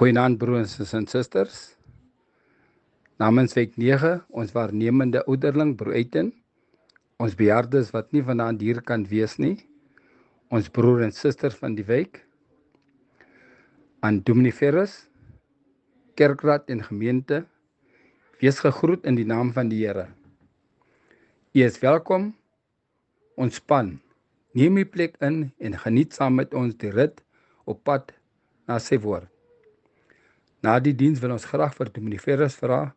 Goeienaand broers en susters. Namens week 9, ons waarnemende ouderling broer Eiten, ons bejaardes wat nie vanaand hier kan wees nie, ons broer en susters van die week, aan Dominee Ferris, kerkraad en gemeente, wees gegroet in die naam van die Here. U is welkom. Ontspan. Neem u plek in en geniet saam met ons die rit op pad na sy woord. Na die diens wil ons graag vir Dominee Ferris vra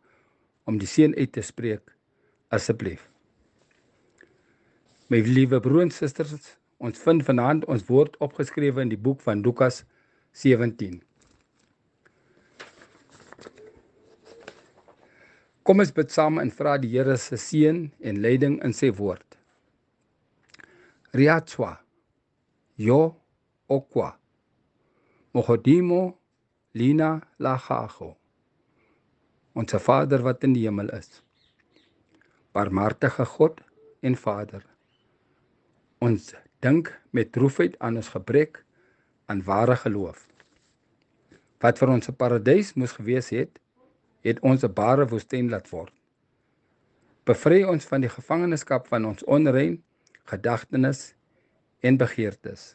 om die seën uit te spreek asseblief. My liewe broers en susters, ons vind vanaand ons woord opgeskrewe in die boek van Lukas 17. Kom ons bid saam en vra die Here se seën en leiding in sy woord. Riatswa. Yo okwa. Mohodimo Lina Lachago. Onse Vader wat in die hemel is. Barmhartige God en Vader. Ons dink met droefheid aan ons gebrek aan ware geloof. Wat vir ons 'n paradys moes gewees het, het ons 'n bare woestyn laat word. Bevry ons van die gevangenskap van ons onrein gedagtenis en begeertes.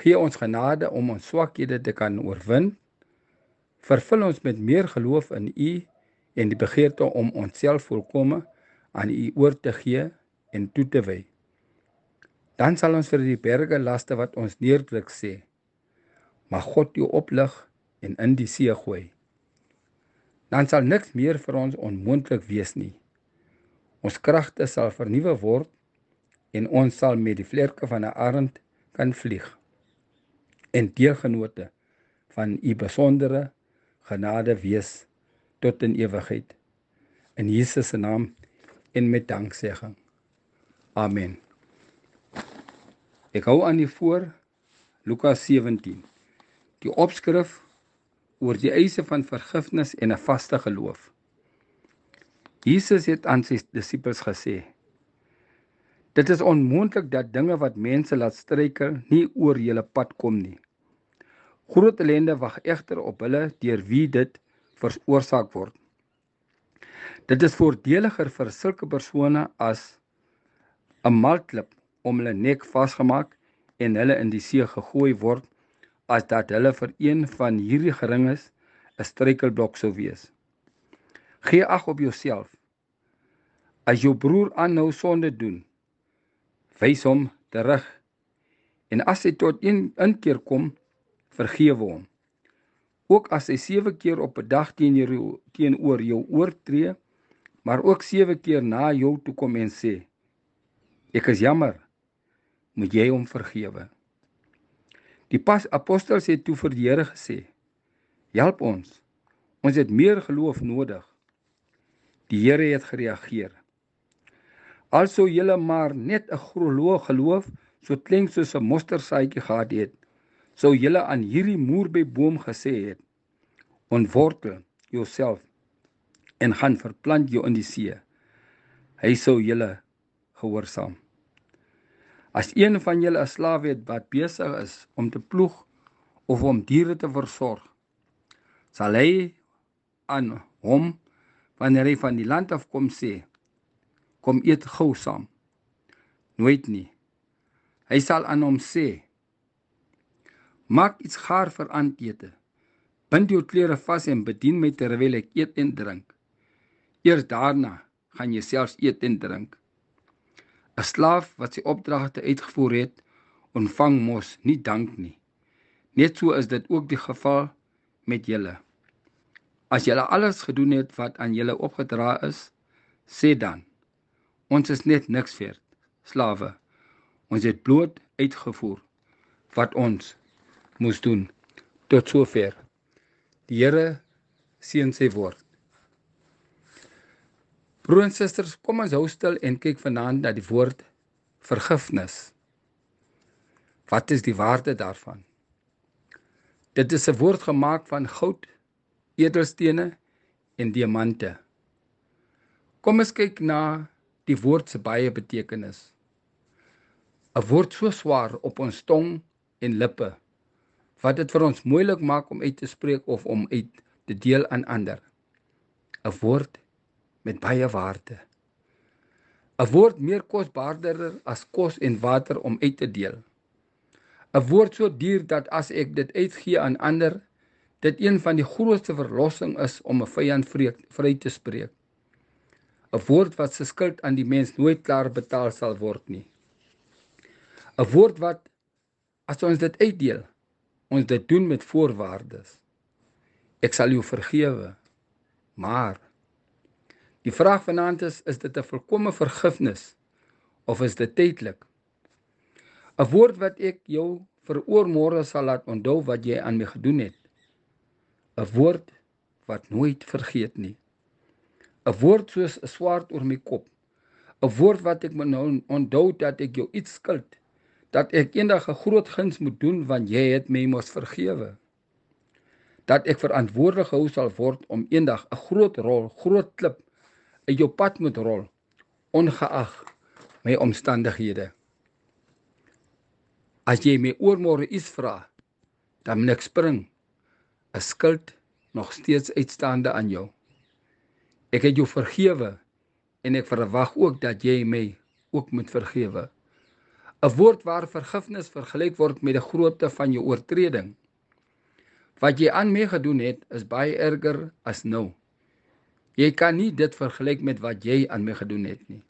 Gee ons genade om ons swakhede te kan oorwin. Vervul ons met meer geloof in U en die begeerte om onsself volkome aan U oor te gee en toe te wy. Dan sal ons vir die berge laste wat ons neerdruk sê: Mag God U oplig en in die see gooi. Dan sal niks meer vir ons onmoontlik wees nie. Ons kragte sal vernuwe word en ons sal met die vlerke van 'n arend kan vlieg en deelgenote van u besondere genade wees tot in ewigheid. In Jesus se naam en met danksegging. Amen. Ek hou aan die voor Lukas 17. Die opskrif oor die eise van vergifnis en 'n vaste geloof. Jesus het aan sy disippels gesê: Dit is onmoontlik dat dinge wat mense laat struikel nie oor julle pad kom nie. Groot ellende wag egter op hulle deur wie dit veroorsaak word. Dit is voordeliger vir sulke persone as 'n malklip om hulle nek vasgemaak en hulle in die see gegooi word as dat hulle vir een van hierdie geringes 'n struikelblok sou wees. Gee ag op jouself. As jou broer aanhou sonde doen, wys hom terug. En as hy tot een inkeer kom, vergewe hom. Ook as hy 7 keer op 'n dag teenoor jou teenoor jou oortree, maar ook 7 keer na jou toe kom en sê: Ek is jammer, moet jy hom vergewe. Die pas apostels het toe vir die Here gesê: Help ons. Ons het meer geloof nodig. Die Here het gereageer. Also julle maar net 'n groot geloof so klein soos 'n mosterdsaadjie gehad het, sou julle aan hierdie moerbeboom gesê het: "Ontwortel jouself en gaan verplant jou in die see." Hy sou julle gehoorsaam. As een van julle 'n slaaf het wat besig is om te ploeg of om diere te versorg, sal hy aan hom wanneer hy van die land af kom sê: kom eet gou saam. Nooit nie. Hy sal aan hom sê: Maak iets gaar vir aandete. Bind jou klere vas en bedien my terwyl ek eet en drink. Eers daarna gaan jy selfs eet en drink. 'n Slaaf wat sy opdragte uitgevoer het, ontvang mos nie dank nie. Net so is dit ook die geval met julle. As julle alles gedoen het wat aan julle opgedra is, sê dan: Ons is net niks werd, slawe. Ons het bloot uitgevoer wat ons moes doen tot sover. Die Here seën sy woord. Broers en susters, kom ons hou stil en kyk vanaand na die woord vergifnis. Wat is die waarde daarvan? Dit is 'n woord gemaak van goud, edelstene en diamante. Kom ons kyk na die woord se baie betekenis. 'n Woord so swaar op ons tong en lippe wat dit vir ons moeilik maak om uit te spreek of om uit te deel aan ander. 'n Woord met baie waarde. 'n Woord meer kosbaarder as kos en water om uit te deel. 'n Woord so duur dat as ek dit uitgee aan ander, dit een van die grootste verlossing is om 'n vyand vry te spreek. 'n Woord wat se skuld aan die mens nooit klaar betaal sal word nie. 'n Woord wat as ons dit uitdeel, ons dit doen met voorwaardes. Ek sal jou vergewe. Maar die vraag vanaand is, is dit 'n volkomme vergifnis of is dit tydelik? 'n Woord wat ek jou vir oormôre sal laat onthou wat jy aan my gedoen het. 'n Woord wat nooit vergeet nie. 'n Woord soos 'n swaard oor my kop. 'n Woord wat ek moet nou onthou dat ek jou iets skuld dat ek eendag 'n groot guns moet doen want jy het my mos vergewe. Dat ek verantwoordelik gehou sal word om eendag 'n groot rol, groot klip uit jou pad moet rol ongeag my omstandighede. As jy my oormôre iets vra, dan moet ek spring. 'n Skuld nog steeds uitstaande aan jou. Ek het jou vergewe en ek verwag ook dat jy my ook moet vergewe. 'n woord waar vergifnis vergelyk word met die grootte van jou oortreding. Wat jy aan my gedoen het, is baie erger as nou. Jy kan nie dit vergelyk met wat jy aan my gedoen het nie.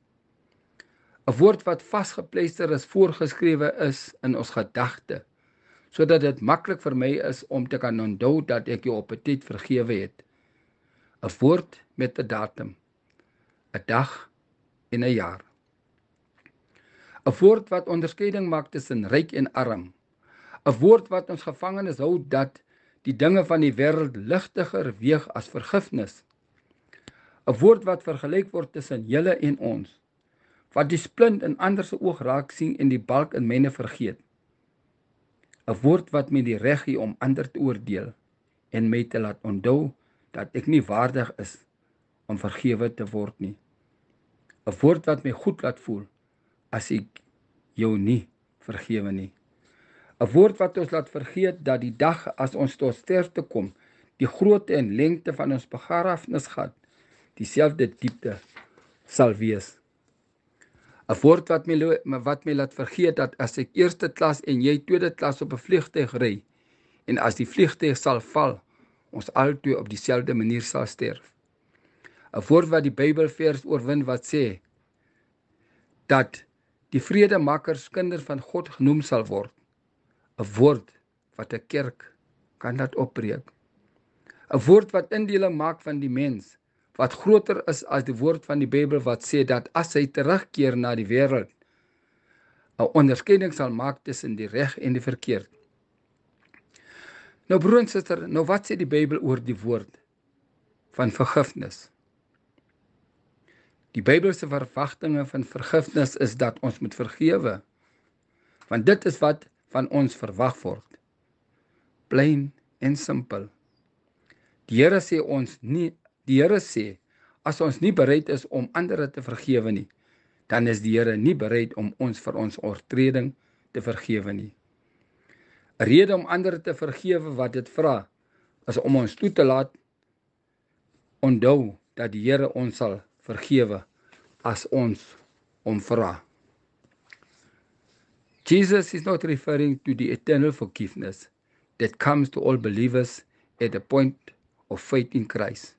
'n Woord wat vasgepleister is, voorgeskrewe is in ons gedagte, sodat dit maklik vir my is om te kan onthou dat ek jou op 'n tyd vergewe het. 'n Woord met 'n datum, 'n dag en 'n jaar. 'n woord wat onderskeiding maak tussen ryk en arm. 'n woord wat ons gevangenes hou dat die dinge van die wêreld ligtiger weeg as vergifnis. 'n woord wat vergelyk word tussen julle en ons. Wat die splint in ander se oog raak sien en die balk in myne vergeet. 'n woord wat my die reg gee om ander te oordeel en my te laat onthou dat ek nie waardig is om vergewe te word nie. 'n woord wat my goed laat voel as ek jou nie vergewe nie. 'n Woord wat ons laat vergeet dat die dag as ons tot sterfte kom, die grootte en lengte van ons begrafnisgat dieselfde diepte sal wees. 'n Woord wat my wat my laat vergeet dat as ek eerste klas en jy tweede klas op 'n vliegtuig ry en as die vliegtuig sal val, ons albei op dieselfde manier sal sterf. 'n Woord wat die Bybelvers oorwin wat sê dat die vredemakkers kinders van God genoem sal word 'n woord wat 'n kerk kan laat opbreek 'n woord wat indeling maak van die mens wat groter is as die woord van die Bybel wat sê dat as hy terugkeer na die wêreld 'n onderskeiding sal maak tussen die reg en die verkeerd nou broer en suster nou wat sê die Bybel oor die woord van vergifnis Die Bybelse verwagtinge van vergifnis is dat ons moet vergewe. Want dit is wat van ons verwag word. Plain en simpel. Die Here sê ons nie die Here sê as ons nie bereid is om ander te vergewe nie, dan is die Here nie bereid om ons vir ons oortreding te vergewe nie. Rede om ander te vergewe wat dit vra is om ons toe te laat onthou dat die Here ons sal vergewe as ons hom vra. Jesus is not referring to the eternal forgiveness that comes to all believers at the point of faith in Christ.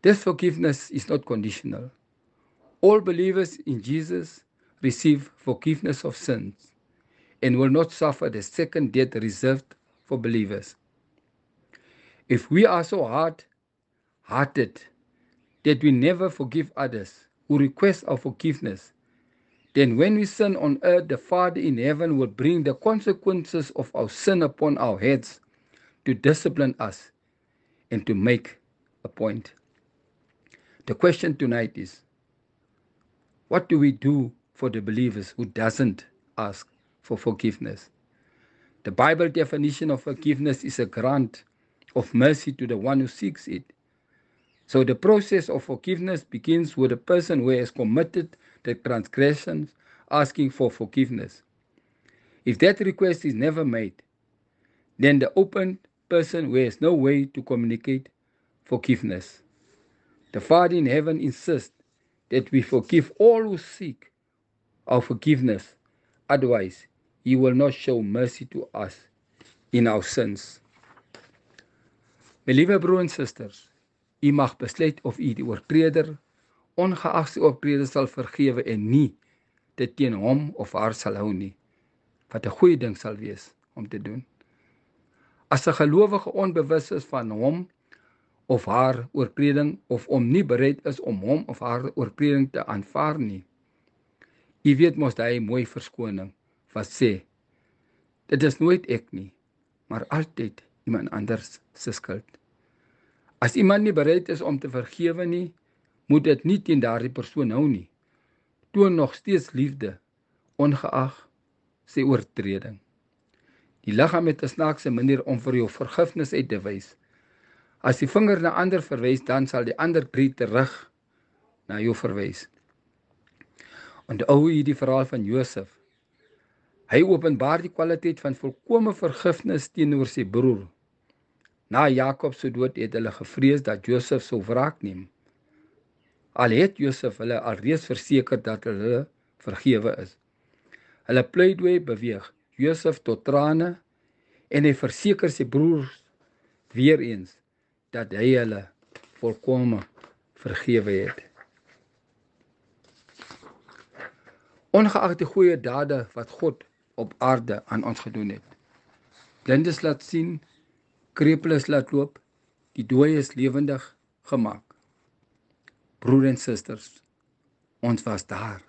This forgiveness is not conditional. All believers in Jesus receive forgiveness of sins and will not suffer the second death reserved for believers. If we are so hard hearted that we never forgive others who request our forgiveness, then when we sin on earth, the Father in heaven will bring the consequences of our sin upon our heads to discipline us and to make a point. The question tonight is what do we do for the believers who doesn't ask for forgiveness? The Bible definition of forgiveness is a grant of mercy to the one who seeks it. So the process of forgiveness begins with a person who has committed the transgressions asking for forgiveness. If that request is never made, then the open person who has no way to communicate forgiveness. The Father in heaven insists that we forgive all who seek our forgiveness. Otherwise, He will not show mercy to us in our sins. My liewe broers en susters, u mag besluit of u die oortreder ongeag sy oortrede sal vergewe en nie dit teen hom of haar sal hou nie. Wat 'n goeie ding sal wees om te doen. As 'n gelowige onbewus is van hom of haar oortreding of om nie bereid is om hom of haar oortreding te aanvaar nie. U weet mos daai mooi verskoning wat sê dit is nooit ek nie, maar altyd iemand anders se skuld. As iemand nie bereid is om te vergewe nie, moet dit nie teen daardie persoon hou nie. Toon nog steeds liefde ongeag sy oortreding. Die liggaam het 'n snaakse manier om vir jou vergifnis uit te wys. As die vinger na ander verwys, dan sal die ander drie terug na jou verwys. En ou hier die verhaal van Josef. Hy openbaar die kwaliteit van volkomme vergifnis teenoor sy broer. Na Jakob se dood het hulle gevrees dat Josef sou wraak neem. Al het Josef hulle alreeds verseker dat hulle vergewe is. Hulle pleidooi beweeg Josef tot trane en hy verseker sy broers weer eens dat hy hulle volkome vergewe het. Ongeag die goeie dade wat God op aarde aan ons gedoen het. Blindes laat sien, krepeles laat loop, die dooies lewendig gemaak. Broers en susters, ons was daar.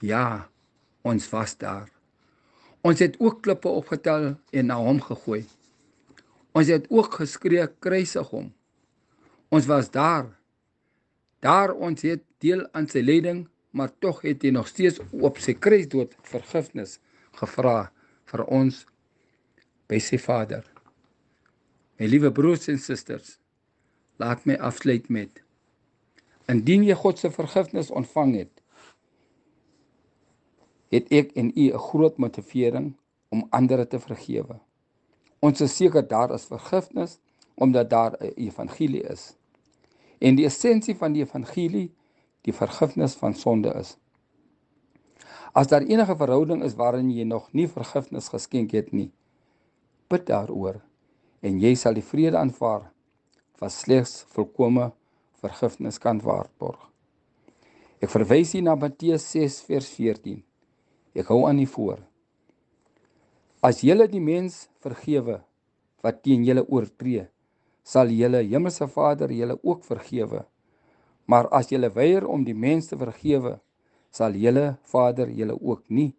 Ja, ons was daar. Ons het ook klippe opgetel en na hom gegooi. Ons het ook geskree kruisig hom. Ons was daar. Daar ons het deel aan sy lyding, maar tog het hy nog steeds op sy kruisdood vergifnis gevra vir ons by sy Vader. My liewe broers en susters, laat my afsluit met Indien jy God se vergifnis ontvang het, het ek en u 'n groot motivering om ander te vergewe. Ons is seker daar is vergifnis omdat daar 'n evangelie is. En die essensie van die evangelie die vergifnis van sonde is. As daar enige verhouding is waarin jy nog nie vergifnis geskenk het nie, bid daaroor en jy sal die vrede aanvaar wat slegs volkomme vergifnis kan waarborg. Ek verwys hier na Matteus 6 vers 14. Ek hou aan die voor. As julle die mens vergewe wat teen julle oortree, sal julle hemelse Vader julle ook vergewe. Maar as julle weier om die mens te vergewe, sal julle Vader julle ook nie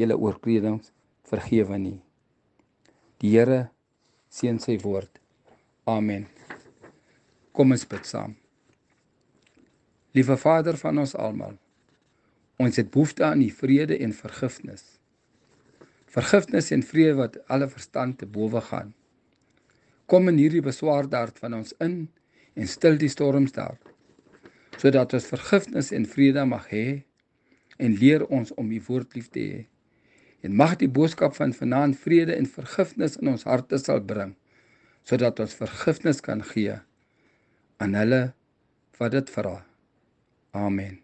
julle oortredings vergewe nie. Die Here seën sy woord. Amen. Kom ons bid saam. Liewe Vader van ons almal, Ons het behoefte aan u vrede en vergifnis. Vergifnis en vrede wat alle verstand te bowe gaan. Kom in hierdie beswaarde hart van ons in en stil die storms daar. Sodat ons vergifnis en vrede mag hê en leer ons om u woord lief te hê. En mag die boodskap van vanaand vrede en vergifnis in ons harte sal bring sodat ons vergifnis kan gee aan hulle wat dit vra. Amen.